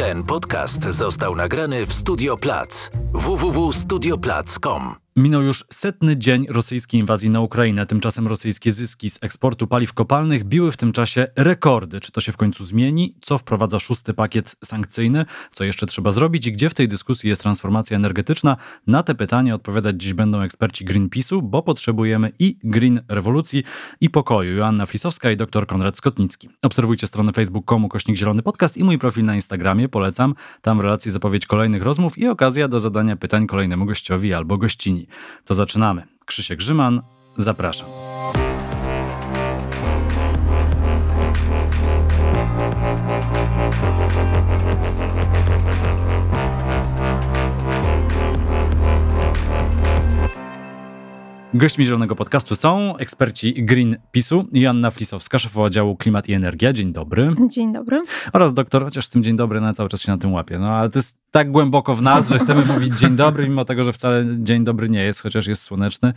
Ten podcast został nagrany w Studio Plac www.studioplac.com. Minął już setny dzień rosyjskiej inwazji na Ukrainę. Tymczasem rosyjskie zyski z eksportu paliw kopalnych biły w tym czasie rekordy. Czy to się w końcu zmieni? Co wprowadza szósty pakiet sankcyjny? Co jeszcze trzeba zrobić? I gdzie w tej dyskusji jest transformacja energetyczna? Na te pytania odpowiadać dziś będą eksperci Greenpeace'u, bo potrzebujemy i green rewolucji, i pokoju. Joanna Flisowska i dr Konrad Skotnicki. Obserwujcie stronę facebook.com kośnik zielony podcast i mój profil na Instagramie. Polecam. Tam w relacji zapowiedź kolejnych rozmów i okazja do zadania pytań kolejnemu gościowi albo gościni. To zaczynamy. Krzysiek Grzyman, zapraszam. Gośćmi Zielonego Podcastu są eksperci Greenpeace'u, Joanna Flisowska, szefowa działu Klimat i Energia. Dzień dobry. Dzień dobry. Oraz doktor, chociaż z tym dzień dobry na cały czas się na tym łapie. No ale to jest tak głęboko w nas, że chcemy mówić dzień dobry, mimo tego, że wcale dzień dobry nie jest, chociaż jest słoneczny.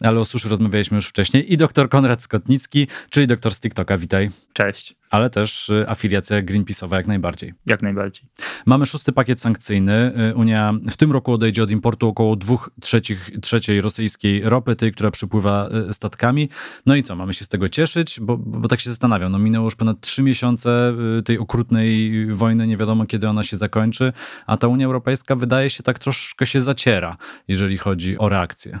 Ale o suszy rozmawialiśmy już wcześniej. I doktor Konrad Skotnicki, czyli doktor z TikToka. Witaj. Cześć. Ale też y, afiliacja Greenpeace'owa jak najbardziej. Jak najbardziej. Mamy szósty pakiet sankcyjny. Y, Unia w tym roku odejdzie od importu około dwóch trzecich, trzeciej rosyjskiej ropy, tej, która przypływa y, statkami. No i co, mamy się z tego cieszyć? Bo, bo tak się zastanawiam. No minęło już ponad trzy miesiące tej okrutnej wojny, nie wiadomo kiedy ona się zakończy, a ta Unia Europejska wydaje się tak troszkę się zaciera, jeżeli chodzi o reakcję.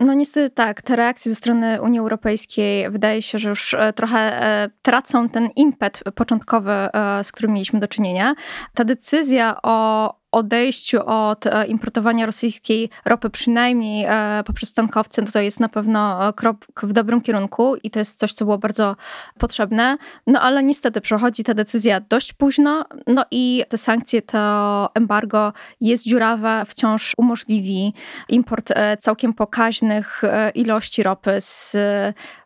No niestety tak, te reakcje ze strony Unii Europejskiej wydaje się, że już e, trochę e, tracą ten impet początkowy, e, z którym mieliśmy do czynienia. Ta decyzja o odejściu od e, importowania rosyjskiej ropy, przynajmniej e, poprzez tankowce, to jest na pewno e, krok w dobrym kierunku i to jest coś, co było bardzo potrzebne. No ale niestety przechodzi ta decyzja dość późno, no i te sankcje, to embargo jest dziurawe, wciąż umożliwi import całkiem pokaźnych ilości ropy z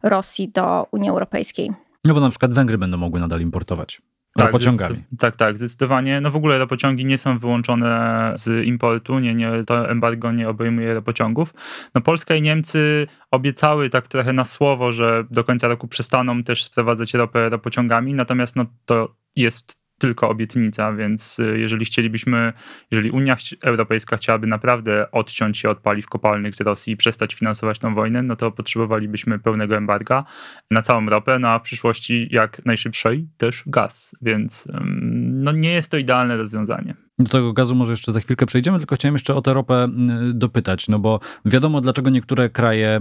Rosji do Unii Europejskiej. No bo na przykład Węgry będą mogły nadal importować. Tak, pociągami. Tak, tak, zdecydowanie. No w ogóle pociągi nie są wyłączone z importu, nie, nie, to embargo nie obejmuje pociągów. No Polska i Niemcy obiecały tak trochę na słowo, że do końca roku przestaną też sprowadzać ropę pociągami, natomiast no to jest tylko obietnica, więc y, jeżeli chcielibyśmy, jeżeli Unia Europejska chciałaby naprawdę odciąć się od paliw kopalnych z Rosji i przestać finansować tą wojnę, no to potrzebowalibyśmy pełnego embarga na całą ropę, no a w przyszłości jak najszybszej też gaz, więc no nie jest to idealne rozwiązanie. Do tego gazu może jeszcze za chwilkę przejdziemy, tylko chciałem jeszcze o tę ropę dopytać, no bo wiadomo, dlaczego niektóre kraje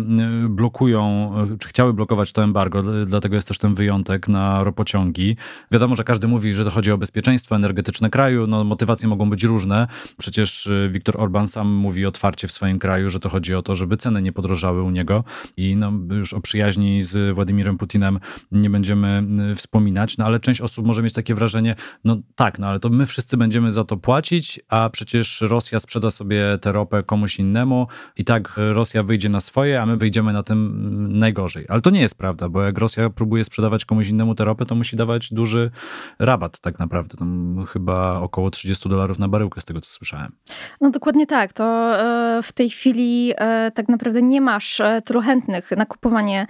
blokują, czy chciały blokować to embargo, dlatego jest też ten wyjątek na ropociągi. Wiadomo, że każdy mówi, że to chodzi o bezpieczeństwo energetyczne kraju, no motywacje mogą być różne. Przecież y, Viktor Orban sam mówi otwarcie w swoim kraju, że to chodzi o to, żeby ceny nie podrożały u niego i no, już o przyjaźni z Władimirem Putinem nie będziemy wspominać, no ale część osób może mieć takie wrażenie, no tak, no ale to my wszyscy będziemy za to płacić, a przecież Rosja sprzeda sobie tę ropę komuś innemu i tak Rosja wyjdzie na swoje, a my wyjdziemy na tym najgorzej. Ale to nie jest prawda, bo jak Rosja próbuje sprzedawać komuś innemu tę ropę, to musi dawać duży rabat tak naprawdę. Tam chyba około 30 dolarów na baryłkę z tego, co słyszałem. No dokładnie tak. To e, w tej chwili e, tak naprawdę nie masz e, tylu chętnych na kupowanie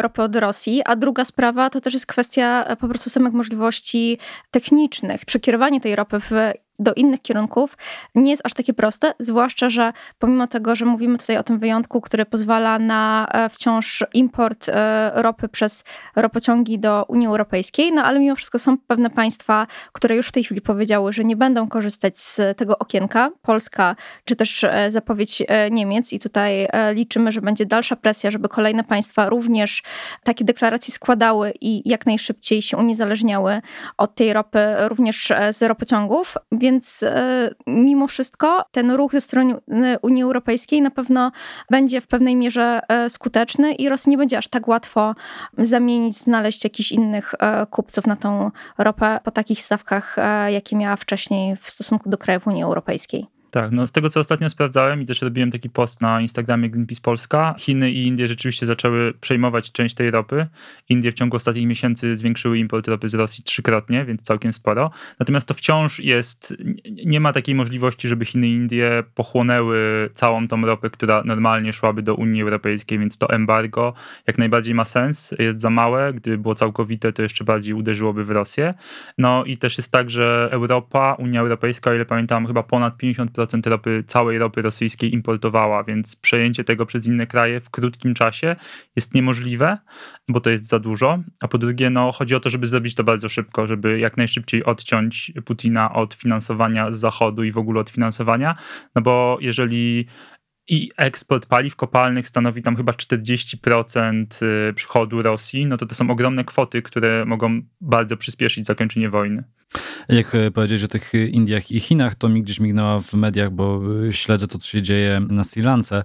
ropy od Rosji, a druga sprawa to też jest kwestia po prostu samych możliwości technicznych. Przekierowanie tej ropy w do innych kierunków nie jest aż takie proste, zwłaszcza, że pomimo tego, że mówimy tutaj o tym wyjątku, który pozwala na e, wciąż import e, ropy przez ropociągi do Unii Europejskiej, no ale mimo wszystko są pewne państwa, które już w tej chwili powiedziały, że nie będą korzystać z tego okienka, Polska czy też e, zapowiedź Niemiec. I tutaj liczymy, że będzie dalsza presja, żeby kolejne państwa również takie deklaracje składały i jak najszybciej się uniezależniały od tej ropy, również z ropociągów, więc e, mimo wszystko ten ruch ze strony Unii Europejskiej na pewno będzie w pewnej mierze e, skuteczny i Rosji nie będzie aż tak łatwo zamienić, znaleźć jakichś innych e, kupców na tą ropę po takich stawkach, jakie miała wcześniej w stosunku do krajów Unii Europejskiej. Tak, no z tego co ostatnio sprawdzałem i też robiłem taki post na Instagramie Greenpeace Polska, Chiny i Indie rzeczywiście zaczęły przejmować część tej ropy. Indie w ciągu ostatnich miesięcy zwiększyły import ropy z Rosji trzykrotnie, więc całkiem sporo. Natomiast to wciąż jest, nie ma takiej możliwości, żeby Chiny i Indie pochłonęły całą tą ropę, która normalnie szłaby do Unii Europejskiej, więc to embargo jak najbardziej ma sens, jest za małe, gdyby było całkowite, to jeszcze bardziej uderzyłoby w Rosję. No i też jest tak, że Europa, Unia Europejska, o ile pamiętam, chyba ponad 50% 10% ropy, całej ropy rosyjskiej importowała, więc przejęcie tego przez inne kraje w krótkim czasie jest niemożliwe, bo to jest za dużo. A po drugie, no, chodzi o to, żeby zrobić to bardzo szybko, żeby jak najszybciej odciąć Putina od finansowania z Zachodu i w ogóle od finansowania, no bo jeżeli i eksport paliw kopalnych stanowi tam chyba 40% y, przychodu Rosji, no to to są ogromne kwoty, które mogą bardzo przyspieszyć zakończenie wojny. Jak e, powiedzieć o tych Indiach i Chinach, to mi gdzieś mignęła w mediach, bo e, śledzę to, co się dzieje na Sri Lance.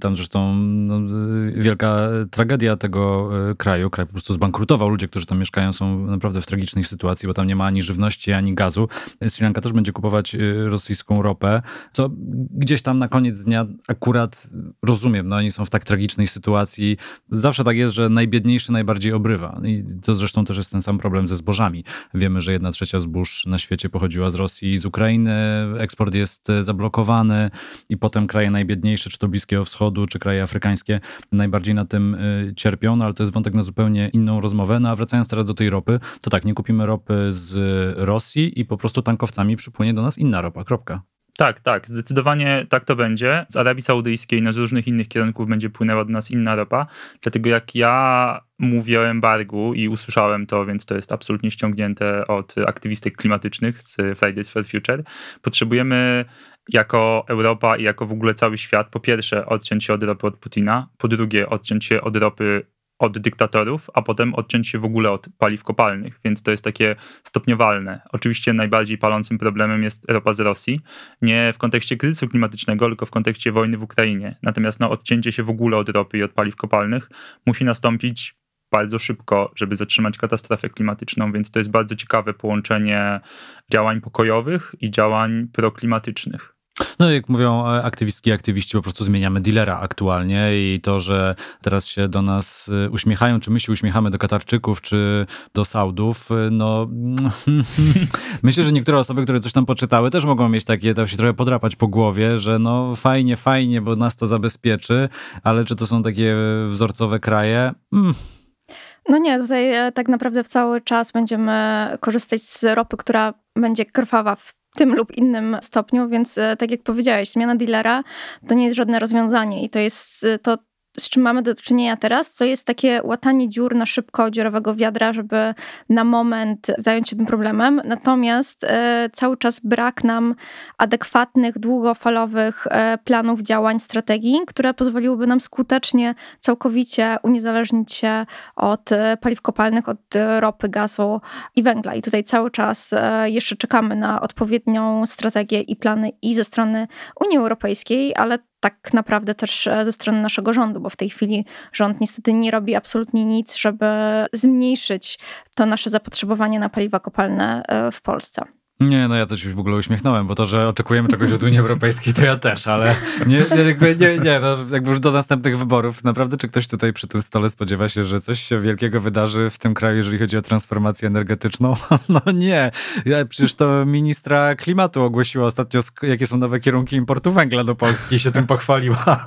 Tam zresztą no, e, wielka tragedia tego kraju. Kraj po prostu zbankrutował. Ludzie, którzy tam mieszkają, są naprawdę w tragicznej sytuacji, bo tam nie ma ani żywności, ani gazu. Sri Lanka też będzie kupować rosyjską ropę, co gdzieś tam na koniec dnia akurat rozumiem. No, oni są w tak tragicznej sytuacji. Zawsze tak jest, że najbiedniejszy najbardziej obrywa. I to zresztą też jest ten sam problem ze zbożami. Wiemy, że jedna trzecia zbóż na świecie pochodziła z Rosji i z Ukrainy. Eksport jest zablokowany i potem kraje najbiedniejsze, czy to Bliskiego Wschodu, czy kraje afrykańskie, najbardziej na tym y, cierpią, no ale to jest wątek na zupełnie inną rozmowę. No a wracając teraz do tej ropy, to tak, nie kupimy ropy z Rosji i po prostu tankowcami przypłynie do nas inna ropa, kropka. Tak, tak, zdecydowanie tak to będzie. Z Arabii Saudyjskiej, no z różnych innych kierunków będzie płynęła do nas inna ropa. Dlatego jak ja mówię o embargu i usłyszałem to, więc to jest absolutnie ściągnięte od aktywistek klimatycznych z Fridays for Future, potrzebujemy jako Europa i jako w ogóle cały świat, po pierwsze odciąć się od ropy od Putina, po drugie odciąć się od ropy od dyktatorów, a potem odciąć się w ogóle od paliw kopalnych, więc to jest takie stopniowalne. Oczywiście najbardziej palącym problemem jest ropa z Rosji, nie w kontekście kryzysu klimatycznego, tylko w kontekście wojny w Ukrainie. Natomiast no, odcięcie się w ogóle od ropy i od paliw kopalnych musi nastąpić bardzo szybko, żeby zatrzymać katastrofę klimatyczną, więc to jest bardzo ciekawe połączenie działań pokojowych i działań proklimatycznych. No jak mówią e, aktywistki i aktywiści, po prostu zmieniamy dealera aktualnie i to, że teraz się do nas e, uśmiechają, czy my się uśmiechamy do Katarczyków, czy do Saudów, e, no myślę, że niektóre osoby, które coś tam poczytały, też mogą mieć takie, tam się trochę podrapać po głowie, że no fajnie, fajnie, bo nas to zabezpieczy, ale czy to są takie wzorcowe kraje? Mm. No nie, tutaj tak naprawdę cały czas będziemy korzystać z ropy, która będzie krwawa w tym lub innym stopniu, więc e, tak jak powiedziałeś, zmiana dealera to nie jest żadne rozwiązanie i to jest e, to z czym mamy do czynienia teraz, to jest takie łatanie dziur na szybko dziurowego wiadra, żeby na moment zająć się tym problemem. Natomiast e, cały czas brak nam adekwatnych, długofalowych e, planów działań, strategii, które pozwoliłyby nam skutecznie, całkowicie uniezależnić się od e, paliw kopalnych, od ropy, gazu i węgla. I tutaj cały czas jeszcze czekamy na odpowiednią strategię i plany i ze strony Unii Europejskiej, ale tak naprawdę też e, ze strony naszego rządu, bo w tej chwili rząd niestety nie robi absolutnie nic, żeby zmniejszyć to nasze zapotrzebowanie na paliwa kopalne e, w Polsce. Nie, no ja też już w ogóle uśmiechnąłem, bo to, że oczekujemy czegoś od Unii Europejskiej, to ja też, ale nie, jakby nie, nie, no jakby już do następnych wyborów. Naprawdę, czy ktoś tutaj przy tym stole spodziewa się, że coś się wielkiego wydarzy w tym kraju, jeżeli chodzi o transformację energetyczną? No nie. Ja, przecież to ministra klimatu ogłosiła ostatnio, jakie są nowe kierunki importu węgla do Polski i się tym pochwaliła.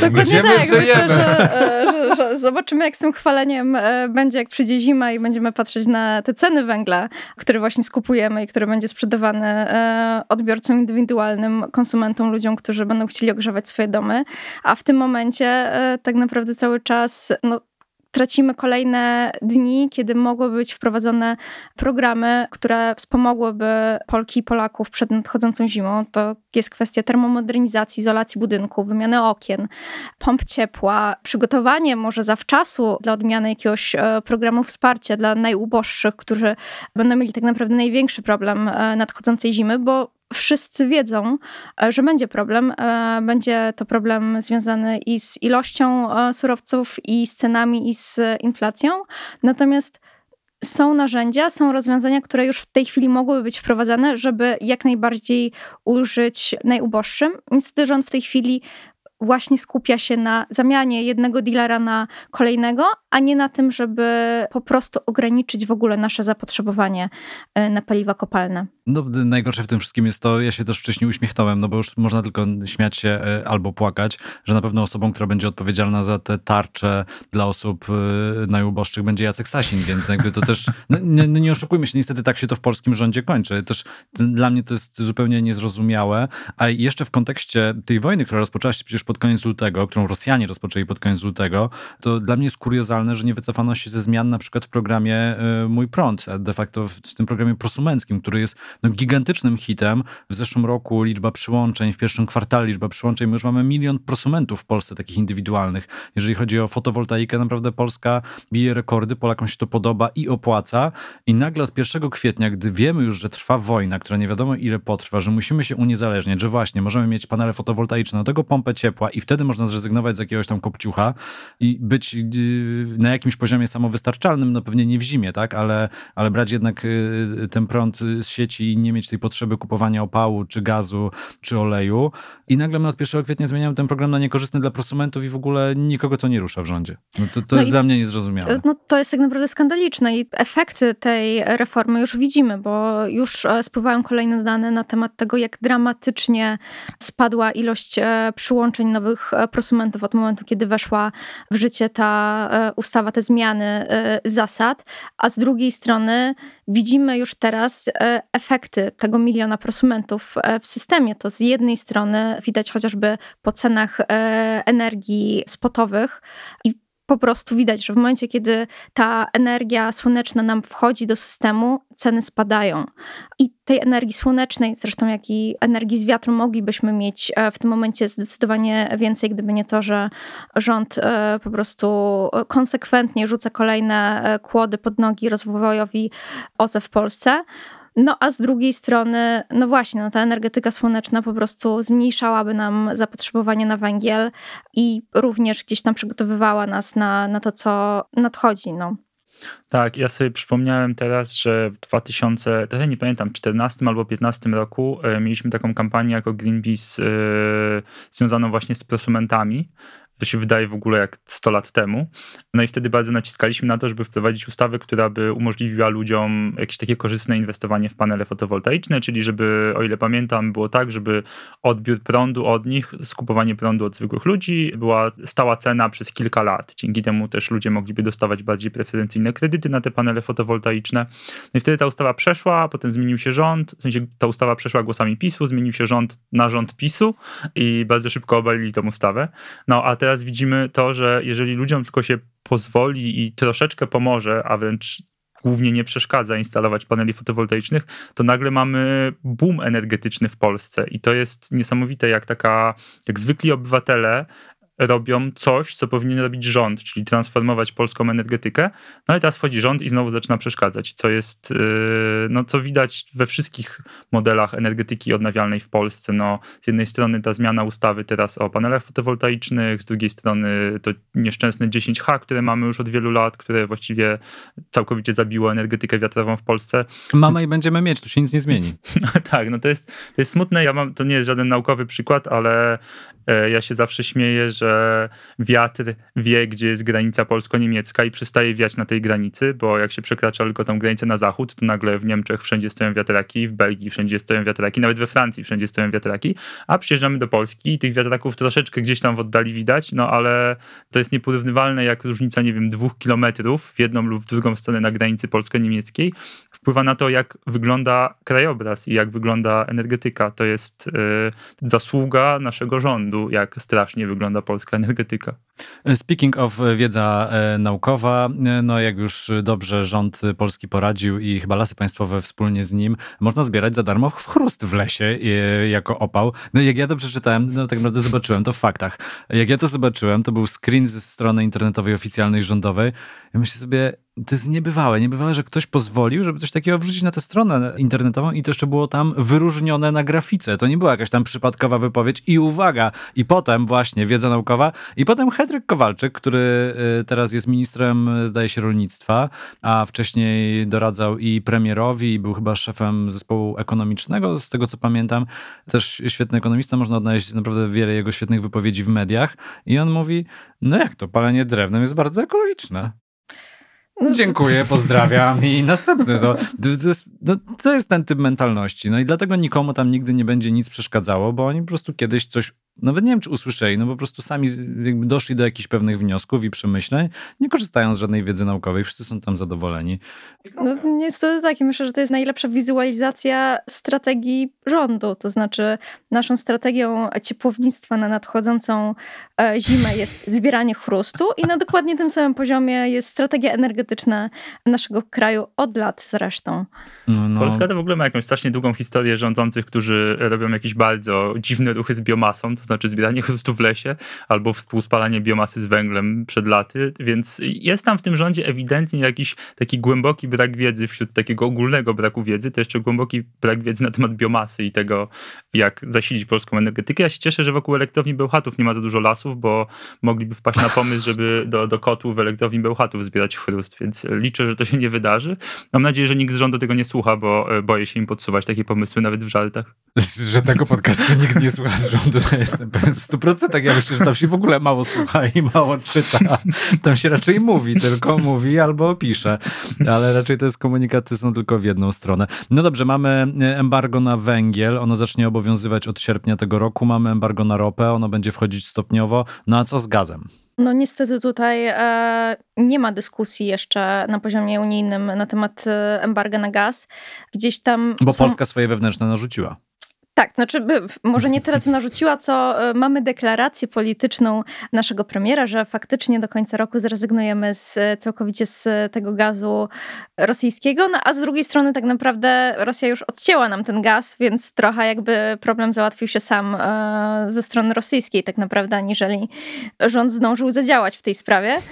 tak, Gdzie my tak, myślę, że, e, że, że zobaczymy, jak z tym chwaleniem e, będzie, jak przyjdzie zima i będziemy patrzeć na te ceny węgla, które właśnie skupujemy i które będzie sprzedawany e, odbiorcom indywidualnym, konsumentom, ludziom, którzy będą chcieli ogrzewać swoje domy. A w tym momencie e, tak naprawdę cały czas no, tracimy kolejne dni, kiedy mogłyby być wprowadzone programy, które wspomogłyby Polki i Polaków przed nadchodzącą zimą. To jest kwestia termomodernizacji, izolacji budynku, wymiany okien, pomp ciepła, przygotowanie może zawczasu dla odmiany jakiegoś e, programu wsparcia dla najuboższych, którzy będą mieli tak naprawdę największy problem e, nadchodzącej zimy, bo wszyscy wiedzą, e, że będzie problem. E, będzie to problem związany i z ilością e, surowców, i z cenami, i z inflacją. Natomiast są narzędzia, są rozwiązania, które już w tej chwili mogłyby być wprowadzane, żeby jak najbardziej ulżyć najuboższym. Niestety rząd w tej chwili właśnie skupia się na zamianie jednego dealera na kolejnego, a nie na tym, żeby po prostu ograniczyć w ogóle nasze zapotrzebowanie e, na paliwa kopalne. No, najgorsze w tym wszystkim jest to, ja się też wcześniej uśmiechnąłem, no bo już można tylko śmiać się e, albo płakać, że na pewno osobą, która będzie odpowiedzialna za te tarcze dla osób e, najuboższych będzie Jacek Sasin, więc jakby to też, no, nie, no nie oszukujmy się, niestety tak się to w polskim rządzie kończy. Też dla mnie to jest zupełnie niezrozumiałe, a jeszcze w kontekście tej wojny, która rozpoczęła się przecież pod koniec lutego, którą Rosjanie rozpoczęli pod koniec lutego, to dla mnie jest kuriozalne, że nie wycofano się ze zmian na przykład w programie e, Mój Prąd, de facto w tym programie prosumenckim, który jest no, gigantycznym hitem. W zeszłym roku liczba przyłączeń, w pierwszym kwartale liczba przyłączeń, my już mamy milion prosumentów w Polsce takich indywidualnych. Jeżeli chodzi o fotowoltaikę, naprawdę Polska bije rekordy, Polakom się to podoba i opłaca i nagle od 1 kwietnia, gdy wiemy już, że trwa wojna, która nie wiadomo ile potrwa, że musimy się uniezależniać, że właśnie możemy mieć panele fotowoltaiczne, do tego pompę ciepła i wtedy można zrezygnować z jakiegoś tam kopciucha i być y, na jakimś poziomie samowystarczalnym, no pewnie nie w zimie, tak, ale, ale brać jednak y, ten prąd z sieci i nie mieć tej potrzeby kupowania opału, czy gazu, czy oleju. I nagle my od 1 kwietnia zmieniamy ten program na niekorzystny dla prosumentów i w ogóle nikogo to nie rusza w rządzie. No to, to no jest dla mnie niezrozumiałe. No to jest tak naprawdę skandaliczne i efekty tej reformy już widzimy, bo już e, spływają kolejne dane na temat tego, jak dramatycznie spadła ilość e, przyłączeń nowych e, prosumentów od momentu, kiedy weszła w życie ta ustawa, te zmiany zasad, a z drugiej strony widzimy już teraz efekty tego miliona prosumentów w systemie. To z jednej strony widać chociażby po cenach energii spotowych i po prostu widać, że w momencie, kiedy ta energia słoneczna nam wchodzi do systemu, ceny spadają. I tej energii słonecznej, zresztą jak i energii z wiatru, moglibyśmy mieć e, w tym momencie zdecydowanie więcej, gdyby nie to, że rząd e, po prostu konsekwentnie rzuca kolejne e, kłody pod nogi rozwojowi OZE w Polsce. No a z drugiej strony, no właśnie, no ta energetyka słoneczna po prostu zmniejszałaby nam zapotrzebowanie na węgiel i również gdzieś tam przygotowywała nas na, na to, co nadchodzi. No. Tak, ja sobie przypomniałem teraz, że w 2000, teraz nie pamiętam, 14 albo 15 roku e, mieliśmy taką kampanię jako Greenpeace e, związaną właśnie z prosumentami to się wydaje w ogóle jak 100 lat temu. No i wtedy bardzo naciskaliśmy na to, żeby wprowadzić ustawę, która by umożliwiła ludziom jakieś takie korzystne inwestowanie w panele fotowoltaiczne, czyli żeby, o ile pamiętam, było tak, żeby odbiór prądu od nich, skupowanie prądu od zwykłych ludzi była stała cena przez kilka lat. Dzięki temu też ludzie mogliby dostawać bardziej preferencyjne kredyty na te panele fotowoltaiczne. No i wtedy ta ustawa przeszła, potem zmienił się rząd, w sensie ta ustawa przeszła głosami PiSu, zmienił się rząd na rząd PiSu i bardzo szybko obalili tą ustawę. No a te teraz widzimy to, że jeżeli ludziom tylko się pozwoli i troszeczkę pomoże, a wręcz głównie nie przeszkadza instalować paneli fotowoltaicznych, to nagle mamy boom energetyczny w Polsce. I to jest niesamowite, jak taka, jak zwykli obywatele robią coś, co powinien robić rząd, czyli transformować polską energetykę. No ale teraz wchodzi rząd i znowu zaczyna przeszkadzać, co jest, yy, no co widać we wszystkich modelach energetyki odnawialnej w Polsce. No, z jednej strony ta zmiana ustawy teraz o panelach fotowoltaicznych, z drugiej strony to nieszczęsne 10H, które mamy już od wielu lat, które właściwie całkowicie zabiło energetykę wiatrową w Polsce. Mamy i będziemy mieć, tu się nic nie zmieni. tak, no to jest, to jest smutne. Ja mam, to nie jest żaden naukowy przykład, ale e, ja się zawsze śmieję, że że wiatr wie, gdzie jest granica polsko-niemiecka i przestaje wiać na tej granicy, bo jak się przekracza tylko tą granicę na zachód, to nagle w Niemczech wszędzie stoją wiatraki, w Belgii wszędzie stoją wiatraki, nawet we Francji wszędzie stoją wiatraki, a przyjeżdżamy do Polski i tych wiatraków troszeczkę gdzieś tam w oddali widać, no ale to jest nieporównywalne jak różnica, nie wiem, dwóch kilometrów w jedną lub w drugą stronę na granicy polsko-niemieckiej wpływa na to, jak wygląda krajobraz i jak wygląda energetyka. To jest y, zasługa naszego rządu, jak strasznie wygląda polska energetyka. Speaking of wiedza e, naukowa, e, no jak już dobrze rząd polski poradził i chyba lasy państwowe wspólnie z nim, można zbierać za darmo chrust w lesie e, jako opał. No jak ja to przeczytałem, no tak naprawdę zobaczyłem to w faktach. Jak ja to zobaczyłem, to był screen ze strony internetowej oficjalnej rządowej. Ja myślę sobie, to jest niebywałe. Niebywałe, że ktoś pozwolił, żeby coś takiego wrzucić na tę stronę internetową i to jeszcze było tam wyróżnione na grafice. To nie była jakaś tam przypadkowa wypowiedź i uwaga, i potem właśnie wiedza naukowa i potem Hedryk Kowalczyk, który y, teraz jest ministrem, zdaje się, rolnictwa, a wcześniej doradzał i premierowi, i był chyba szefem zespołu ekonomicznego, z tego co pamiętam. Też świetny ekonomista, można odnaleźć naprawdę wiele jego świetnych wypowiedzi w mediach i on mówi, no jak to, palenie drewnem jest bardzo ekologiczne. No, Dziękuję, pozdrawiam i następny. To, to, jest, no, to jest ten typ mentalności. No i dlatego nikomu tam nigdy nie będzie nic przeszkadzało, bo oni po prostu kiedyś coś nawet nie wiem, czy usłyszeli, no po prostu sami jakby doszli do jakichś pewnych wniosków i przemyśleń, nie korzystają z żadnej wiedzy naukowej, wszyscy są tam zadowoleni. No niestety tak i myślę, że to jest najlepsza wizualizacja strategii rządu, to znaczy naszą strategią ciepłownictwa na nadchodzącą e, zimę jest zbieranie chrustu i na dokładnie tym samym poziomie jest strategia energetyczna naszego kraju od lat zresztą. No, no. Polska to w ogóle ma jakąś strasznie długą historię rządzących, którzy robią jakieś bardzo dziwne ruchy z biomasą, to znaczy zbieranie chrustu w lesie albo współspalanie biomasy z węglem przed laty, więc jest tam w tym rządzie ewidentnie jakiś taki głęboki brak wiedzy wśród takiego ogólnego braku wiedzy, to jeszcze głęboki brak wiedzy na temat biomasy i tego, jak zasilić polską energetykę. Ja się cieszę, że wokół elektrowni Bełchatów nie ma za dużo lasów, bo mogliby wpaść na pomysł, żeby do, do kotłów w elektrowni Bełchatów zbierać chrust, więc liczę, że to się nie wydarzy. Mam nadzieję, że nikt z rządu tego nie słucha, bo e, boję się im podsuwać takie pomysły nawet w żartach. Że tego podcastu nikt nie słucha z rządu, to jestem pewien w 100%. Ja myślę, że tam się w ogóle mało słucha i mało czyta. Tam się raczej mówi, tylko mówi albo pisze. Ale raczej to jest komunikaty są tylko w jedną stronę. No dobrze, mamy embargo na węgiel. Ono zacznie obowiązywać od sierpnia tego roku. Mamy embargo na ropę. Ono będzie wchodzić stopniowo. No a co z gazem? No niestety tutaj e, nie ma dyskusji jeszcze na poziomie unijnym na temat e, embarga na gaz. Gdzieś tam. Bo są... Polska swoje wewnętrzne narzuciła. Tak, znaczy może nie tyle co narzuciła, co e, mamy deklarację polityczną naszego premiera, że faktycznie do końca roku zrezygnujemy z, całkowicie z tego gazu rosyjskiego, no a z drugiej strony tak naprawdę Rosja już odcięła nam ten gaz, więc trochę jakby problem załatwił się sam e, ze strony rosyjskiej tak naprawdę, aniżeli rząd zdążył zadziałać w tej sprawie.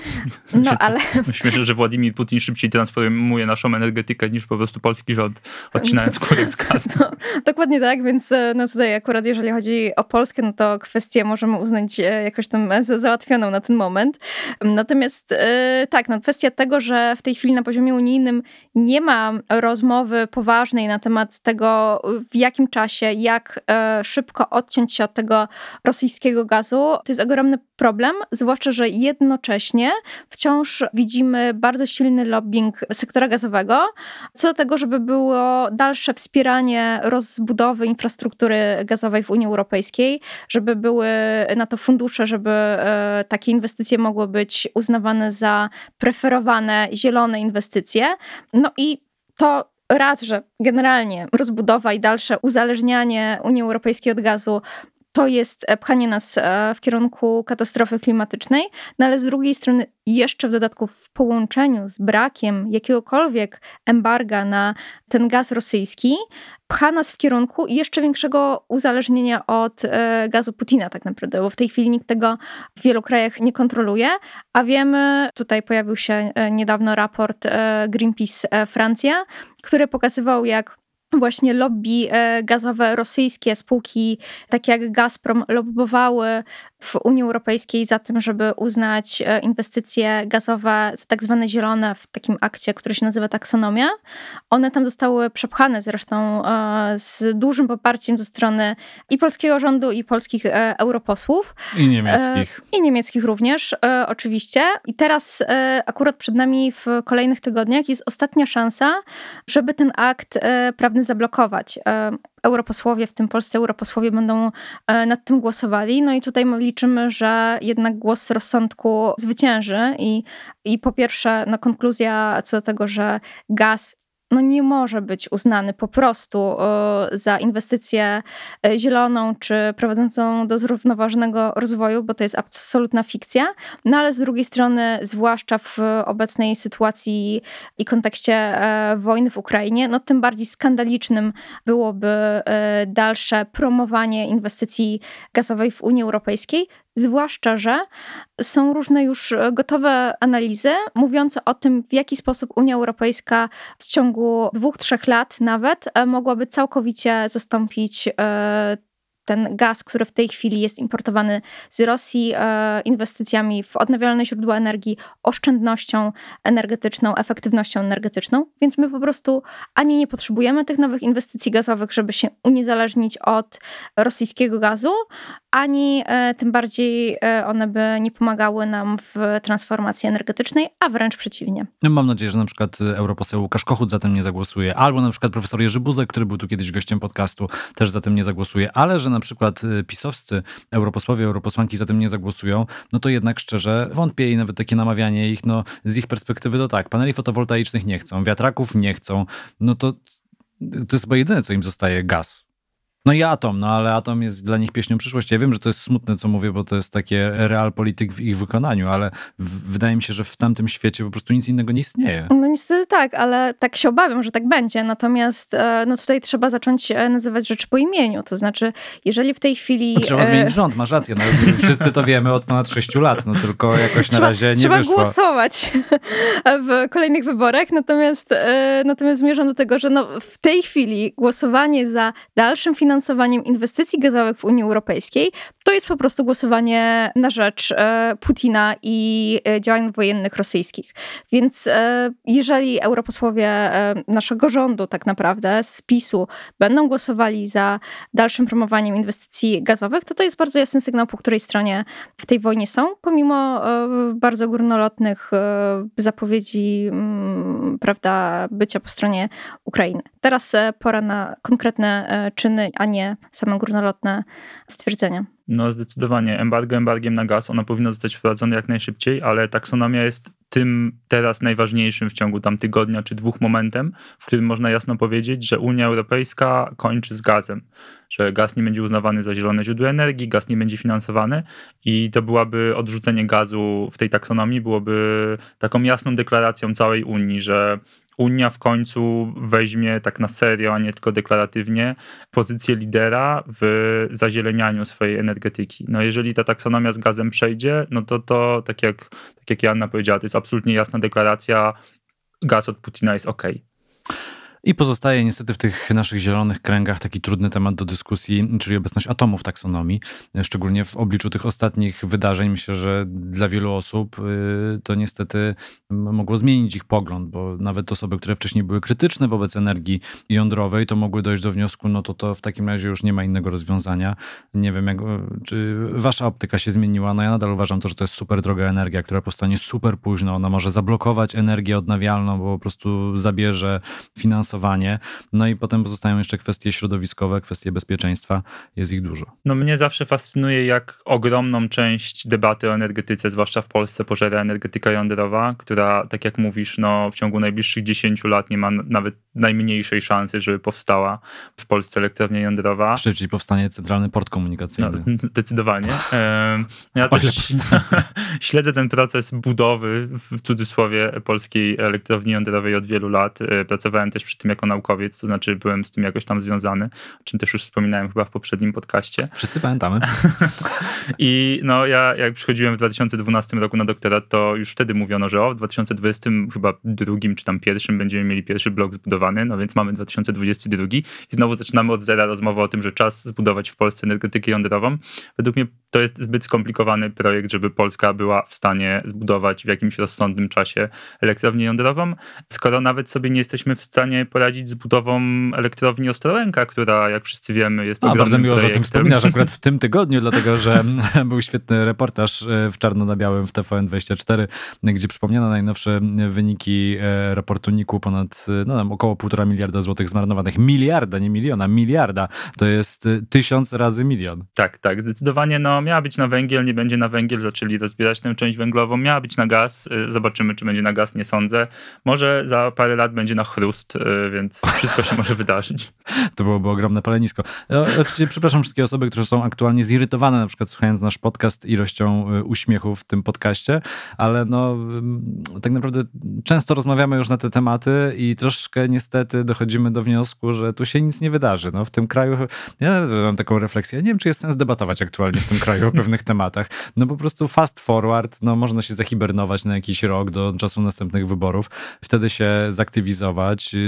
No ale... Śmieszę, że Władimir Putin szybciej transformuje naszą energetykę niż po prostu polski rząd, odcinając kurek z gazu. No, dokładnie tak, więc no tutaj akurat jeżeli chodzi o Polskę, no to kwestię możemy uznać e, jakoś tam za załatwioną na ten moment. Natomiast e, tak, no kwestia tego, że w tej chwili na poziomie unijnym nie ma rozmowy poważnej na temat tego, w jakim czasie, jak e, szybko odciąć się od tego rosyjskiego gazu, to jest ogromny problem, zwłaszcza, że jednocześnie wciąż widzimy bardzo silny lobbying sektora gazowego, co do tego, żeby było dalsze wspieranie rozbudowy infrastruktury gazowej w Unii Europejskiej, żeby były na to fundusze, żeby e, takie inwestycje mogły być uznawane za preferowane, zielone inwestycje. No i to raz, że generalnie rozbudowa i dalsze uzależnianie Unii Europejskiej od gazu to jest e, pchanie nas e, w kierunku katastrofy klimatycznej, no ale z drugiej strony jeszcze w dodatku w połączeniu z brakiem jakiegokolwiek embarga na ten gaz rosyjski, pcha nas w kierunku jeszcze większego uzależnienia od e, gazu Putina tak naprawdę, bo w tej chwili nikt tego w wielu krajach nie kontroluje, a wiemy, tutaj pojawił się niedawno raport Greenpeace Francja, który pokazywał jak właśnie lobby e, gazowe rosyjskie, spółki takie jak Gazprom lobbowały w Unii Europejskiej za tym, żeby uznać e, inwestycje gazowe za tak zwane zielone w takim akcie, który się nazywa taksonomia. One tam zostały przepchane zresztą e, z dużym poparciem ze strony i polskiego rządu, i polskich europosłów. I niemieckich. I niemieckich również, oczywiście. I teraz akurat przed nami w kolejnych tygodniach jest ostatnia szansa, żeby ten akt prawny zablokować. Europosłowie, w tym polscy europosłowie, będą e, nad tym głosowali. No i tutaj liczymy, że jednak głos rozsądku zwycięży i, i po pierwsze, no konkluzja co do tego, że gaz no nie może być uznany po prostu e, za inwestycję e, zieloną czy prowadzącą do zrównoważonego rozwoju, bo to jest absolutna fikcja. No ale z drugiej strony, zwłaszcza w obecnej sytuacji i kontekście e, wojny w Ukrainie, no tym bardziej skandalicznym byłoby dalsze promowanie inwestycji gazowej w Unii Europejskiej, Zwłaszcza, że są różne już gotowe analizy mówiące o tym, w jaki sposób Unia Europejska w ciągu dwóch, trzech lat nawet e, mogłaby całkowicie zastąpić e, ten gaz, który w tej chwili jest importowany z Rosji, e, inwestycjami w odnawialne źródła energii, oszczędnością energetyczną, efektywnością energetyczną. Więc my po prostu ani nie potrzebujemy tych nowych inwestycji gazowych, żeby się uniezależnić od rosyjskiego gazu, ani e, tym bardziej e, one by nie pomagały nam w transformacji energetycznej, a wręcz przeciwnie. No, mam nadzieję, że na przykład europoseł Łukasz Kochut za tym nie zagłosuje, albo na przykład profesor Jerzy Buzek, który był tu kiedyś gościem podcastu, też za tym nie zagłosuje, ale że na przykład y, pisowscy europosłowie, europosłanki za tym nie zagłosują, no to jednak szczerze wątpię i nawet takie namawianie ich, no z ich perspektywy to tak, paneli fotowoltaicznych nie chcą, wiatraków nie chcą, no to to jest chyba jedyne, co im zostaje, gaz. No i Atom, no ale Atom jest dla nich pieśnią przyszłości. Ja wiem, że to jest smutne, co mówię, bo to jest takie realpolitik w ich wykonaniu, ale w, wydaje mi się, że w tamtym świecie po prostu nic innego nie istnieje. No niestety tak, ale tak się obawiam, że tak będzie. Natomiast e, no tutaj trzeba zacząć e, nazywać rzeczy po imieniu. To znaczy, jeżeli w tej chwili... No, trzeba e... zmienić rząd, masz rację. No, wszyscy to wiemy od ponad sześciu lat, no tylko jakoś na razie nie trzeba wyszło. Trzeba głosować w kolejnych wyborach, natomiast, natomiast zmierzam do tego, że no w tej chwili głosowanie za dalszym finansowaniem finansowaniem inwestycji gazowych w Unii Europejskiej, to jest po prostu głosowanie na rzecz e, Putina i e, działań wojennych rosyjskich. Więc e, jeżeli europosłowie naszego rządu tak naprawdę z PiSu będą głosowali za dalszym promowaniem inwestycji gazowych, to to jest bardzo jasny sygnał, po której stronie w tej wojnie są, pomimo bardzo górnolotnych zapowiedzi mm, prawda, bycia po stronie Ukrainy. Teraz pora na konkretne czyny, a nie same górnolotne stwierdzenia. No zdecydowanie. Embargo embargiem na gaz, ono powinno zostać wprowadzone jak najszybciej, ale taksonomia jest tym teraz najważniejszym w ciągu tam tygodnia czy dwóch momentem, w którym można jasno powiedzieć, że Unia Europejska kończy z gazem, że gaz nie będzie uznawany za zielone źródło energii, gaz nie będzie finansowany i to byłaby odrzucenie gazu w tej taksonomii, byłoby taką jasną deklaracją całej Unii, że Unia w końcu weźmie tak na serio, a nie tylko deklaratywnie, pozycję lidera w zazielenianiu swojej energetyki. No jeżeli ta taksonomia z gazem przejdzie, no to to, tak jak, tak jak Janna powiedziała, to jest absolutnie jasna deklaracja, gaz od Putina jest ok. I pozostaje niestety w tych naszych zielonych kręgach taki trudny temat do dyskusji, czyli obecność atomu w taksonomii. Szczególnie w obliczu tych ostatnich wydarzeń, myślę, że dla wielu osób y, to niestety mogło zmienić ich pogląd, bo nawet osoby, które wcześniej były krytyczne wobec energii jądrowej, to mogły dojść do wniosku, no to to w takim razie już nie ma innego rozwiązania. Nie wiem, jak, czy wasza optyka się zmieniła. No ja nadal uważam to, że to jest super droga energia, która powstanie super późno. Ona może zablokować energię odnawialną, bo po prostu zabierze finansowanie no i potem pozostają jeszcze kwestie środowiskowe, kwestie bezpieczeństwa. Jest ich dużo. No mnie zawsze fascynuje, jak ogromną część debaty o energetyce, zwłaszcza w Polsce, pożera energetyka jądrowa, która, tak jak mówisz, no, w ciągu najbliższych 10 lat nie ma nawet najmniejszej szansy, żeby powstała w Polsce elektrownia jądrowa. Szybciej powstanie centralny port komunikacyjny. No, zdecydowanie. Ja też śledzę ten proces budowy, w cudzysłowie, polskiej elektrowni jądrowej od wielu lat. E, pracowałem też przy tym jako naukowiec, to znaczy byłem z tym jakoś tam związany, o czym też już wspominałem chyba w poprzednim podcaście. Wszyscy pamiętamy. I no ja jak przychodziłem w 2012 roku na doktorat, to już wtedy mówiono, że o w 2020 chyba drugim czy tam pierwszym będziemy mieli pierwszy blok zbudowany, no więc mamy 2022 i znowu zaczynamy od zera rozmowę o tym, że czas zbudować w Polsce energetykę jądrową. Według mnie to jest zbyt skomplikowany projekt, żeby Polska była w stanie zbudować w jakimś rozsądnym czasie elektrownię jądrową, skoro nawet sobie nie jesteśmy w stanie poradzić z budową elektrowni Ostrołęka, która, jak wszyscy wiemy, jest A, ogromnym Bardzo miło, projektem. że o tym wspominasz akurat w tym tygodniu, dlatego że był świetny reportaż e, w czarno na białym w TVN24, gdzie przypomniano najnowsze wyniki e, raportu NIK-u ponad e, no, tam około półtora miliarda złotych zmarnowanych. Miliarda, nie miliona, miliarda. To jest tysiąc razy milion. Tak, tak, zdecydowanie. No, miała być na węgiel, nie będzie na węgiel, zaczęli rozbierać tę część węglową. Miała być na gaz, zobaczymy, czy będzie na gaz, nie sądzę. Może za parę lat będzie na chrust, więc wszystko się może wydarzyć. To byłoby ogromne palenisko. No, oczywiście przepraszam wszystkie osoby, które są aktualnie zirytowane, na przykład słuchając nasz podcast ilością y, uśmiechu w tym podcaście, ale no tak naprawdę często rozmawiamy już na te tematy i troszkę niestety dochodzimy do wniosku, że tu się nic nie wydarzy. No, w tym kraju, ja mam taką refleksję, nie wiem, czy jest sens debatować aktualnie w tym kraju o pewnych tematach. No po prostu fast forward, no można się zahibernować na jakiś rok do czasu następnych wyborów, wtedy się zaktywizować, yy,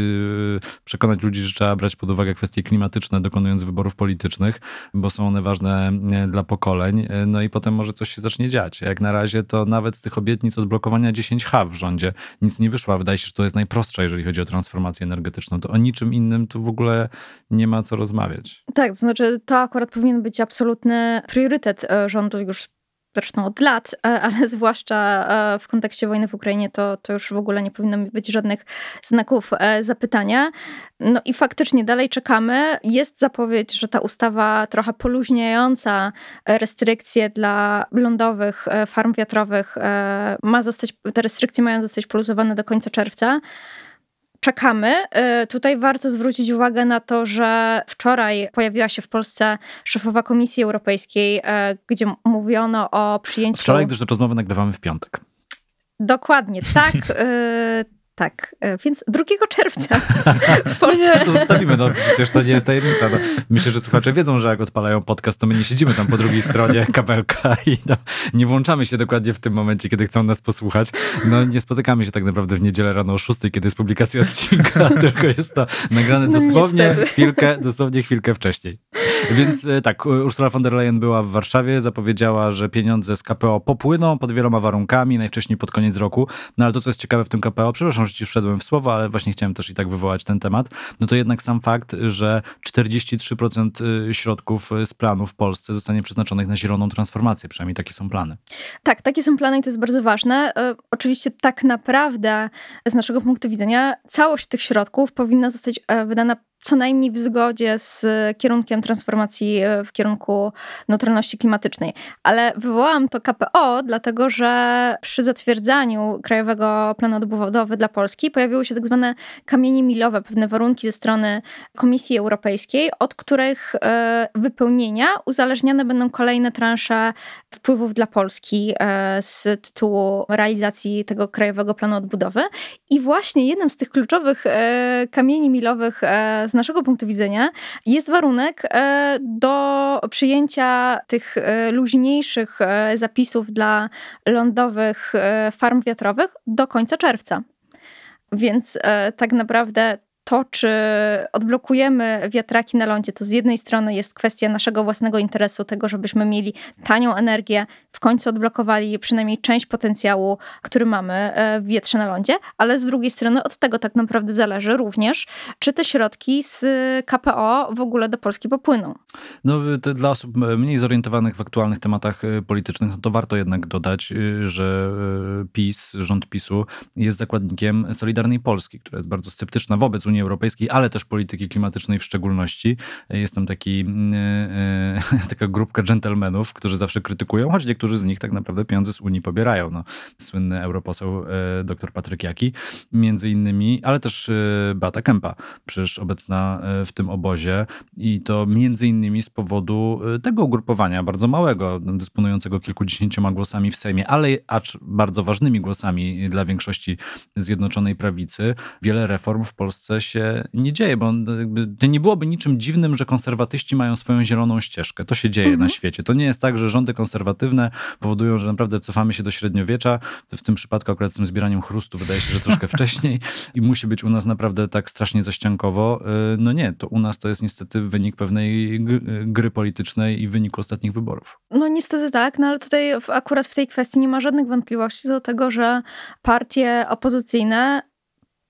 przekonać ludzi, że trzeba brać pod uwagę kwestie klimatyczne, dokonując wyborów politycznych, bo są one ważne yy, dla pokoleń, yy, no i potem może coś się zacznie dziać. Jak na razie to nawet z tych obietnic odblokowania 10H w rządzie nic nie wyszło, wydaje się, że to jest najprostsza, jeżeli chodzi o transformację energetyczną. To o niczym innym tu w ogóle nie ma co rozmawiać. Tak, to znaczy to akurat powinien być absolutny priorytet e, rządu już zresztą od lat, e, ale zwłaszcza e, w kontekście wojny w Ukrainie, to, to już w ogóle nie powinno być żadnych znaków zapytania. No i faktycznie dalej czekamy. Jest zapowiedź, że ta ustawa trochę poluźniająca restrykcje dla lądowych farm wiatrowych ma zostać, te restrykcje mają zostać poluzowane do końca czerwca czekamy. Y, tutaj warto zwrócić uwagę na to, że wczoraj pojawiła się w Polsce szefowa Komisji Europejskiej, y, gdzie mówiono o przyjęciu. Wczoraj, gdyż rozmowę nagrywamy w piątek. Dokładnie, tak. Tak, e, więc 2 czerwca w Polsce. No nie, to zostawimy, no przecież to nie jest tajemnica. No, myślę, że słuchacze wiedzą, że jak odpalają podcast, to my nie siedzimy tam po drugiej stronie kabelka i no, nie włączamy się dokładnie w tym momencie, kiedy chcą nas posłuchać. No nie spotykamy się tak naprawdę w niedzielę rano o 6, kiedy jest publikacja odcinka, tylko jest to nagrane no dosłownie chwilkę, dosłownie chwilkę wcześniej. Więc e, tak, Ursula von der Leyen była w Warszawie, zapowiedziała, że pieniądze z KPO popłyną pod wieloma warunkami, najwcześniej pod koniec roku. No ale to, co jest ciekawe w tym KPO, przepraszam, że ci wszedłem w słowo, ale właśnie chciałem też i tak wywołać ten temat, no to jednak sam fakt, że 43% y, środków z planu w Polsce zostanie przeznaczonych na zieloną transformację, przynajmniej takie są plany. Tak, takie są plany i to jest bardzo ważne. E, oczywiście tak naprawdę z naszego punktu widzenia całość tych środków powinna zostać e, wydana co najmniej w zgodzie z kierunkiem transformacji e, w kierunku neutralności klimatycznej. Ale wywołałam to KPO, dlatego że przy zatwierdzaniu Krajowego Planu Odbudowy dla Polski pojawiły się tak zwane kamienie milowe, pewne warunki ze strony Komisji Europejskiej, od których e, wypełnienia uzależniane będą kolejne transze wpływów dla Polski e, z tytułu realizacji tego Krajowego Planu Odbudowy. I właśnie jednym z tych kluczowych kamieni milowych z naszego punktu widzenia jest warunek e, do przyjęcia tych e, luźniejszych e, zapisów dla lądowych farm wiatrowych do końca czerwca. Więc tak naprawdę to, czy odblokujemy wiatraki na lądzie, to z jednej strony jest kwestia naszego własnego interesu, tego, żebyśmy mieli tanią energię, w końcu odblokowali przynajmniej część potencjału, który mamy e, w wietrze na lądzie, ale z drugiej strony od tego tak naprawdę zależy również, czy te środki z KPO w ogóle do Polski popłyną. No, dla osób mniej zorientowanych w aktualnych tematach e, politycznych, no to warto jednak dodać, e, że PiS, rząd PiSu jest zakładnikiem Solidarnej Polski, która jest bardzo sceptyczna wobec Unii Unii Europejskiej, ale też polityki klimatycznej w szczególności. Jest tam taki, e, e, taka grupka dżentelmenów, którzy zawsze krytykują, choć niektórzy z nich tak naprawdę pieniądze z Unii pobierają. No, słynny europoseł e, dr Patryk Jaki, między innymi, ale też Bata Kempa, przecież obecna w tym obozie i to między innymi z powodu tego ugrupowania, bardzo małego, dysponującego kilkudziesięcioma głosami w Sejmie, ale acz bardzo ważnymi głosami dla większości Zjednoczonej Prawicy, wiele reform w Polsce się nie dzieje, bo to nie byłoby niczym dziwnym, że konserwatyści mają swoją zieloną ścieżkę. To się dzieje mhm. na świecie. To nie jest tak, że rządy konserwatywne powodują, że naprawdę cofamy się do średniowiecza. W tym przypadku akurat z tym zbieraniem chrustu wydaje się, że troszkę wcześniej i musi być u nas naprawdę tak strasznie zaściankowo. Y, no nie, to u nas to jest niestety wynik pewnej gry politycznej i wyniku ostatnich wyborów. No niestety tak, no ale tutaj akurat w tej kwestii nie ma żadnych wątpliwości do tego, że partie opozycyjne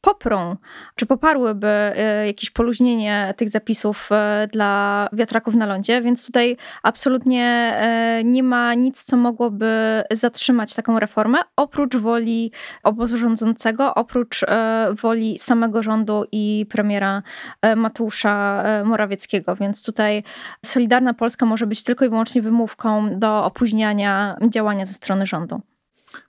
poprą, czy poparłyby e, jakieś poluźnienie tych zapisów e, dla wiatraków na lądzie, więc tutaj absolutnie e, nie ma nic, co mogłoby zatrzymać taką reformę, oprócz woli obozu rządzącego, oprócz woli samego rządu i premiera Mateusza Morawieckiego, więc tutaj Solidarna Polska może być tylko i wyłącznie wymówką do opóźniania działania ze strony rządu.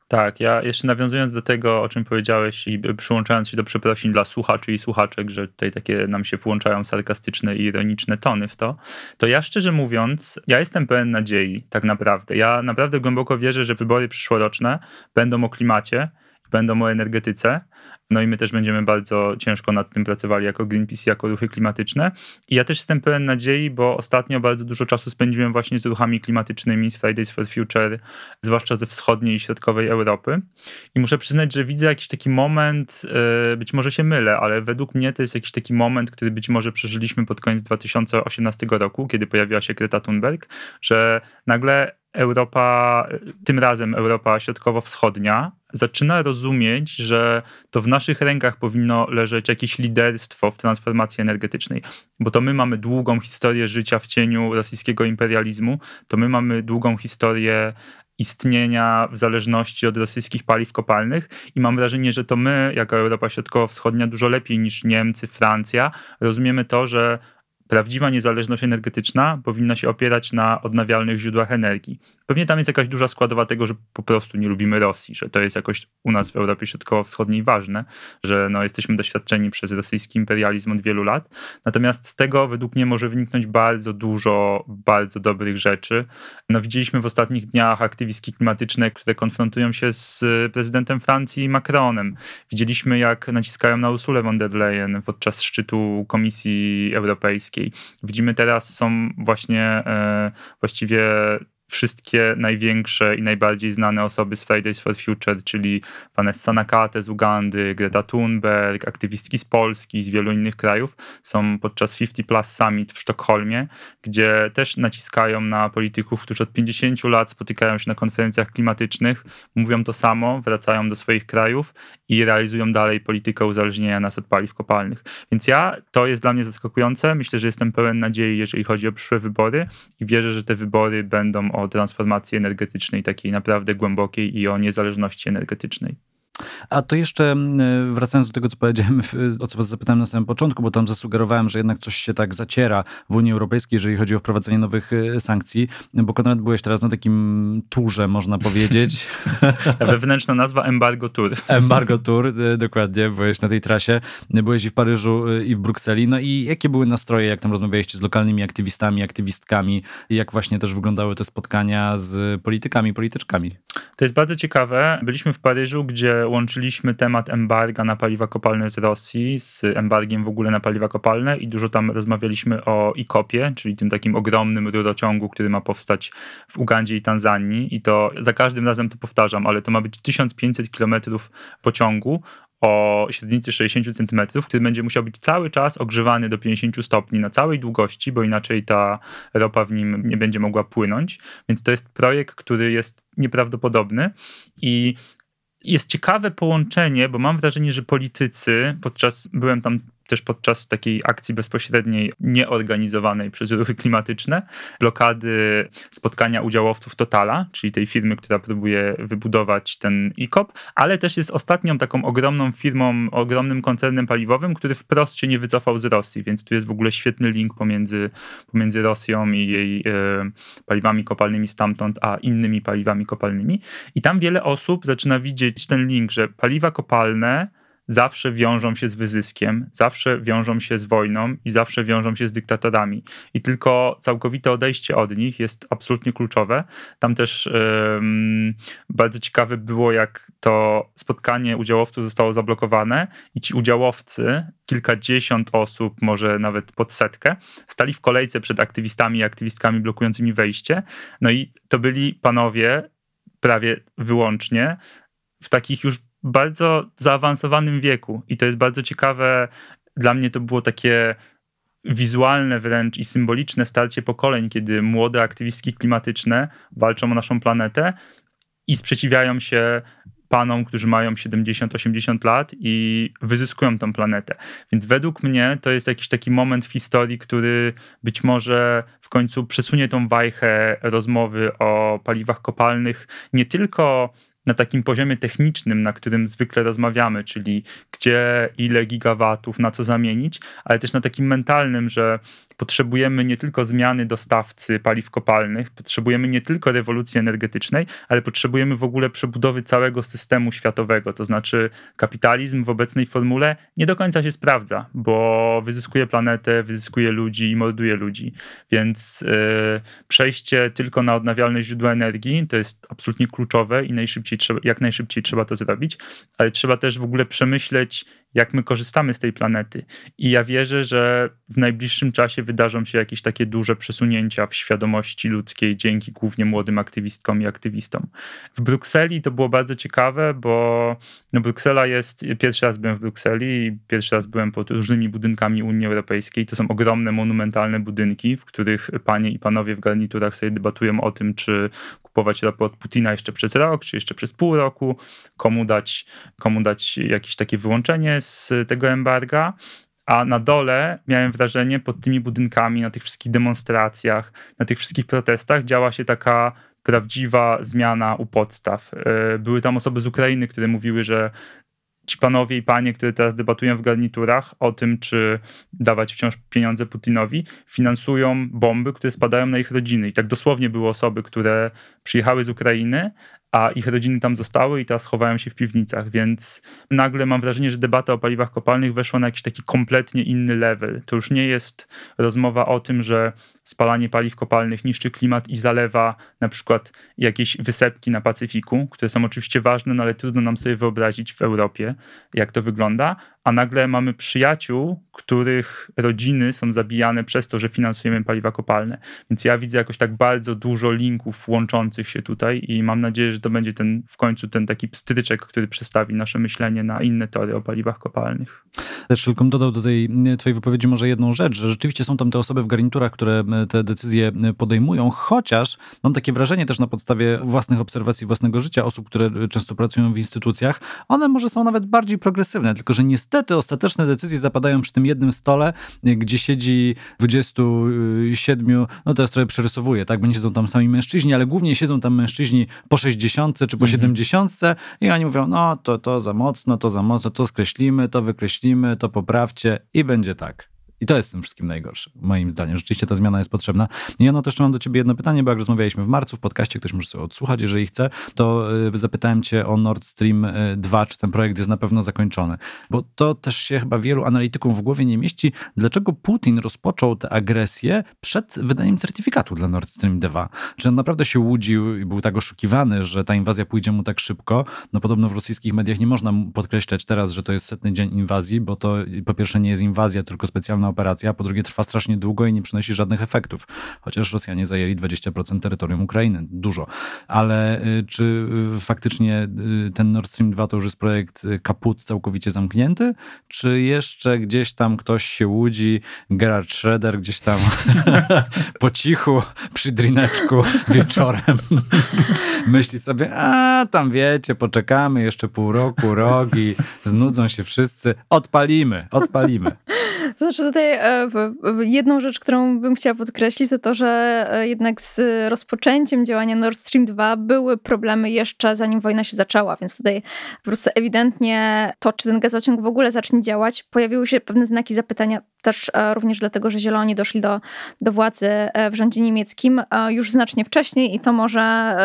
Tak, ja jeszcze nawiązując do tego, o czym powiedziałeś i przyłączając się do przeprosin dla słuchaczy i słuchaczek, że tutaj takie nam się włączają sarkastyczne i ironiczne tony w to, to ja szczerze mówiąc, ja jestem pełen nadziei tak naprawdę. Ja naprawdę głęboko wierzę, że wybory przyszłoroczne będą o klimacie będą o energetyce. No i my też będziemy bardzo ciężko nad tym pracowali jako Greenpeace, jako ruchy klimatyczne. I ja też jestem pełen nadziei, bo ostatnio bardzo dużo czasu spędziłem właśnie z ruchami klimatycznymi, z Fridays for Future, zwłaszcza ze wschodniej i środkowej Europy. I muszę przyznać, że widzę jakiś taki moment, e, być może się mylę, ale według mnie to jest jakiś taki moment, który być może przeżyliśmy pod koniec 2018 roku, kiedy pojawiła się Greta Thunberg, że nagle Europa, tym razem Europa Środkowo-Wschodnia, zaczyna rozumieć, że to w naszych rękach powinno leżeć jakieś liderstwo w transformacji energetycznej, bo to my mamy długą historię życia w cieniu rosyjskiego imperializmu, to my mamy długą historię istnienia w zależności od rosyjskich paliw kopalnych i mam wrażenie, że to my, jako Europa Środkowo-Wschodnia, dużo lepiej niż Niemcy, Francja, rozumiemy to, że prawdziwa niezależność energetyczna powinna się opierać na odnawialnych źródłach energii. Pewnie tam jest jakaś duża składowa tego, że po prostu nie lubimy Rosji, że to jest jakoś u nas w Europie Środkowo-Wschodniej ważne, że no, jesteśmy doświadczeni przez rosyjski imperializm od wielu lat. Natomiast z tego według mnie może wyniknąć bardzo dużo bardzo dobrych rzeczy. No, widzieliśmy w ostatnich dniach aktywistki klimatyczne, które konfrontują się z prezydentem Francji Macronem. Widzieliśmy, jak naciskają na Ursulę von der Leyen podczas szczytu Komisji Europejskiej. Widzimy teraz są właśnie e, właściwie wszystkie największe i najbardziej znane osoby z Fridays for Future, czyli Vanessa Nakate z Ugandy, Greta Thunberg, aktywistki z Polski, z wielu innych krajów, są podczas 50 Plus Summit w Sztokholmie, gdzie też naciskają na polityków, którzy od 50 lat spotykają się na konferencjach klimatycznych, mówią to samo, wracają do swoich krajów i realizują dalej politykę uzależnienia nas od paliw kopalnych. Więc ja, to jest dla mnie zaskakujące. Myślę, że jestem pełen nadziei, jeżeli chodzi o przyszłe wybory i wierzę, że te wybory będą o transformacji energetycznej takiej naprawdę głębokiej i o niezależności energetycznej. A to jeszcze wracając do tego, co powiedziałem, o co was zapytałem na samym początku, bo tam zasugerowałem, że jednak coś się tak zaciera w Unii Europejskiej, jeżeli chodzi o wprowadzenie nowych e, sankcji, bo Konrad byłeś teraz na takim turze, można powiedzieć. Wewnętrzna nazwa Embargo Tour. Embargo Tour, e, dokładnie, byłeś na tej trasie. Byłeś i w Paryżu, e, i w Brukseli. No i jakie były nastroje, jak tam rozmawialiście z lokalnymi aktywistami, aktywistkami, jak właśnie też wyglądały te spotkania z politykami, polityczkami? To jest bardzo ciekawe. Byliśmy w Paryżu, gdzie łączyliśmy temat embarga na paliwa kopalne z Rosji z embargiem w ogóle na paliwa kopalne i dużo tam rozmawialiśmy o ICOP-ie, czyli tym takim ogromnym rurociągu, który ma powstać w Ugandzie i Tanzanii i to za każdym razem to powtarzam, ale to ma być 1500 kilometrów pociągu o średnicy 60 cm, który będzie musiał być cały czas ogrzewany do 50 stopni na całej długości, bo inaczej ta ropa w nim nie będzie mogła płynąć. Więc to jest projekt, który jest nieprawdopodobny i jest ciekawe połączenie, bo mam wrażenie, że politycy, podczas, byłem tam też podczas takiej akcji bezpośredniej, nieorganizowanej przez ruchy klimatyczne, blokady spotkania udziałowców Totala, czyli tej firmy, która próbuje wybudować ten ICOP, ale też jest ostatnią taką ogromną firmą, ogromnym koncernem paliwowym, który wprost się nie wycofał z Rosji, więc tu jest w ogóle świetny link pomiędzy, pomiędzy Rosją i jej e, paliwami kopalnymi stamtąd, a innymi paliwami kopalnymi. I tam wiele osób zaczyna widzieć ten link, że paliwa kopalne zawsze wiążą się z wyzyskiem, zawsze wiążą się z wojną i zawsze wiążą się z dyktatorami. I tylko całkowite odejście od nich jest absolutnie kluczowe. Tam też bardzo ciekawe było, jak to spotkanie udziałowców zostało zablokowane i ci udziałowcy, kilkadziesiąt osób, może nawet pod setkę, stali w kolejce przed aktywistami i aktywistkami blokującymi wejście. No i to byli panowie prawie wyłącznie w takich już bardzo zaawansowanym wieku i to jest bardzo ciekawe. Dla mnie to było takie wizualne wręcz i symboliczne starcie pokoleń, kiedy młode aktywistki klimatyczne walczą o naszą planetę i sprzeciwiają się panom, którzy mają 70-80 lat i wyzyskują tą planetę. Więc według mnie to jest jakiś taki moment w historii, który być może w końcu przesunie tą wajchę rozmowy o paliwach kopalnych nie tylko na takim poziomie technicznym, na którym zwykle rozmawiamy, czyli gdzie, ile gigawatów, na co zamienić, ale też na takim mentalnym, że potrzebujemy nie tylko zmiany dostawcy paliw kopalnych, potrzebujemy nie tylko rewolucji energetycznej, ale potrzebujemy w ogóle przebudowy całego systemu światowego. To znaczy, kapitalizm w obecnej formule nie do końca się sprawdza, bo wyzyskuje planetę, wyzyskuje ludzi i morduje ludzi. Więc yy, przejście tylko na odnawialne źródła energii to jest absolutnie kluczowe i najszybciej trzeba, jak najszybciej trzeba to zrobić, ale trzeba też w ogóle przemyśleć, jak my korzystamy z tej planety. I ja wierzę, że w najbliższym czasie wydarzą się jakieś takie duże przesunięcia w świadomości ludzkiej dzięki głównie młodym aktywistkom i aktywistom. W Brukseli to było bardzo ciekawe, bo no Bruksela jest, pierwszy raz byłem w Brukseli i pierwszy raz byłem pod różnymi budynkami Unii Europejskiej. To są ogromne, monumentalne budynki, w których panie i panowie w garniturach sobie debatują o tym, czy kupować ropę od Putina jeszcze przez rok, czy jeszcze przez pół roku, komu dać, komu dać jakieś takie wyłączenie z tego embarga. A na dole miałem wrażenie, pod tymi budynkami, na tych wszystkich demonstracjach, na tych wszystkich protestach działa się taka prawdziwa zmiana u podstaw. E, były tam osoby z Ukrainy, które mówiły, że ci panowie i panie, które teraz debatują w garniturach o tym, czy dawać wciąż pieniądze Putinowi, finansują bomby, które spadają na ich rodziny. I tak dosłownie były osoby, które przyjechały z Ukrainy, a ich rodziny tam zostały i teraz chowają się w piwnicach, więc nagle mam wrażenie, że debata o paliwach kopalnych weszła na jakiś taki kompletnie inny level. To już nie jest rozmowa o tym, że spalanie paliw kopalnych niszczy klimat i zalewa na przykład jakieś wysepki na Pacyfiku, które są oczywiście ważne, no ale trudno nam sobie wyobrazić w Europie, jak to wygląda, a nagle mamy przyjaciół, których rodziny są zabijane przez to, że finansujemy paliwa kopalne. Więc ja widzę jakoś tak bardzo dużo linków łączących się tutaj i mam nadzieję, że to będzie ten w końcu ten taki pstryczek, który przestawi nasze myślenie na inne tory o paliwach kopalnych. Też tylko dodał do tej twojej wypowiedzi może jedną rzecz, że rzeczywiście są tam te osoby w garniturach, które te decyzje podejmują, chociaż mam takie wrażenie też na podstawie własnych obserwacji własnego życia osób, które często pracują w instytucjach, one może są nawet bardziej progresywne, tylko że niestety ostateczne decyzje zapadają przy tym jednym stole, gdzie siedzi 27, no teraz trochę przerysowuję, tak, bo nie siedzą tam sami mężczyźni, ale głównie siedzą tam mężczyźni po 60 czy po mhm. 70 i oni mówią, no to, to za mocno, to za mocno, to skreślimy, to wykreślimy, to poprawcie i będzie tak. I to jest tym wszystkim najgorsze, moim zdaniem. Rzeczywiście ta zmiana jest potrzebna. Ja no też mam do ciebie jedno pytanie, bo jak rozmawialiśmy w marcu w podcaście, ktoś może sobie odsłuchać, jeżeli chce, to y, zapytałem cię o Nord Stream 2, y, czy ten projekt jest na pewno zakończony. Bo to też się chyba wielu analitykom w głowie nie mieści, dlaczego Putin rozpoczął tę agresję przed wydaniem certyfikatu dla Nord Stream 2. Czy on naprawdę się łudził i był tak oszukiwany, że ta inwazja pójdzie mu tak szybko? No podobno w rosyjskich mediach nie można podkreślać teraz, że to jest setny dzień inwazji, bo to po pierwsze nie jest inwazja, tylko specjalna operacja, a po drugie trwa strasznie długo i nie przynosi żadnych efektów. Chociaż Rosjanie zajęli 20% terytorium Ukrainy. Dużo. Ale y, czy y, faktycznie y, ten Nord Stream 2 to już jest projekt kaput całkowicie zamknięty? Czy jeszcze gdzieś tam ktoś się łudzi, Gerard Schroeder gdzieś tam po cichu przy drineczku wieczorem myśli sobie, a tam wiecie, poczekamy jeszcze pół roku, rok i znudzą się wszyscy, odpalimy, odpalimy. Znaczy tutaj e, jedną rzecz, którą bym chciała podkreślić, to to, że e, jednak z rozpoczęciem działania Nord Stream 2 były problemy jeszcze zanim wojna się zaczęła, więc tutaj po prostu ewidentnie to, czy ten gazociąg w ogóle zacznie działać, pojawiły się pewne znaki zapytania też e, również dlatego, że Zieloni doszli do, do władzy w rządzie niemieckim już znacznie wcześniej i to może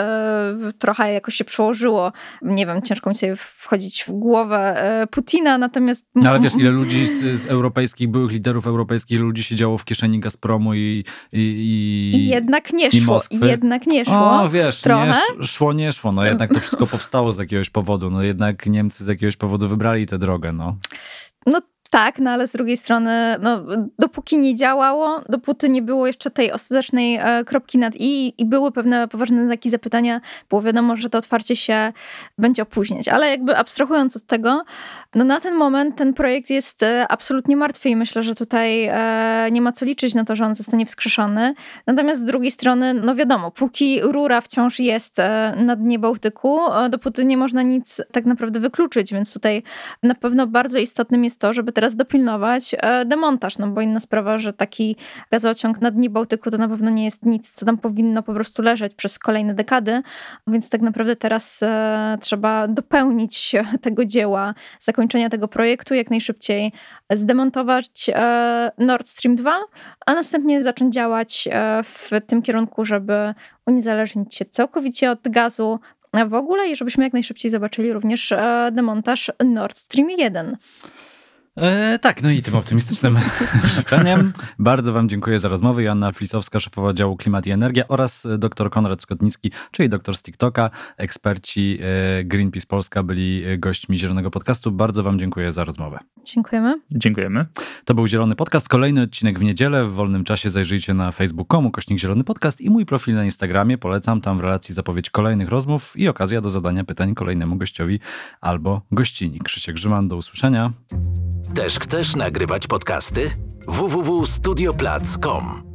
trochę jakoś się przełożyło. Nie wiem, ciężko mi sobie wchodzić w głowę Putina, natomiast... No ale wiesz, ile ludzi z, z europejskich byłych liderów europejskich ludzi siedziało w kieszeni Gazpromu i i, i, I jednak nie szło. I jednak nie szło. O, wiesz, trochę. Nie, szło, nie szło. No jednak to wszystko powstało z jakiegoś powodu. No jednak Niemcy z jakiegoś powodu wybrali tę drogę, no. No tak, no ale z drugiej strony, no, dopóki nie działało, dopóty nie było jeszcze tej ostatecznej e, kropki nad i i były pewne poważne znaki zapytania, było wiadomo, że to otwarcie się będzie opóźniać. Ale jakby abstrahując od tego, no na ten moment ten projekt jest e, absolutnie martwy i myślę, że tutaj e, nie ma co liczyć na to, że on zostanie wskrzeszony. Natomiast z drugiej strony, no wiadomo, póki rura wciąż jest na dnie Bałtyku, dopóty nie można nic tak naprawdę wykluczyć, więc tutaj na pewno bardzo istotnym jest to, żeby te teraz dopilnować e, demontaż, no bo inna sprawa, że taki gazociąg na dnie Bałtyku to na pewno nie jest nic, co tam powinno po prostu leżeć przez kolejne dekady, więc tak naprawdę teraz e, trzeba dopełnić tego dzieła, zakończenia tego projektu, jak najszybciej zdemontować Nord Stream 2, a następnie zacząć działać w tym kierunku, żeby uniezależnić się całkowicie od gazu, w ogóle i żebyśmy jak najszybciej zobaczyli również e, demontaż Nord Stream 1. E, tak, no i tym optymistycznym życzeniem bardzo Wam dziękuję za rozmowę. Joanna Flisowska, szefowa działu Klimat i Energia oraz dr Konrad Skotnicki, czyli doktor z TikToka. Eksperci e, Greenpeace Polska byli gośćmi Zielonego Podcastu. Bardzo Wam dziękuję za rozmowę. Dziękujemy. Dziękujemy. To był Zielony Podcast. Kolejny odcinek w niedzielę. W wolnym czasie zajrzyjcie na facebook.com, kośnik Zielony Podcast i mój profil na Instagramie. Polecam tam w relacji zapowiedź kolejnych rozmów i okazja do zadania pytań kolejnemu gościowi albo gościni. Krzysiek Grzyman, do usłyszenia. Też chcesz nagrywać podcasty? www.studioplac.com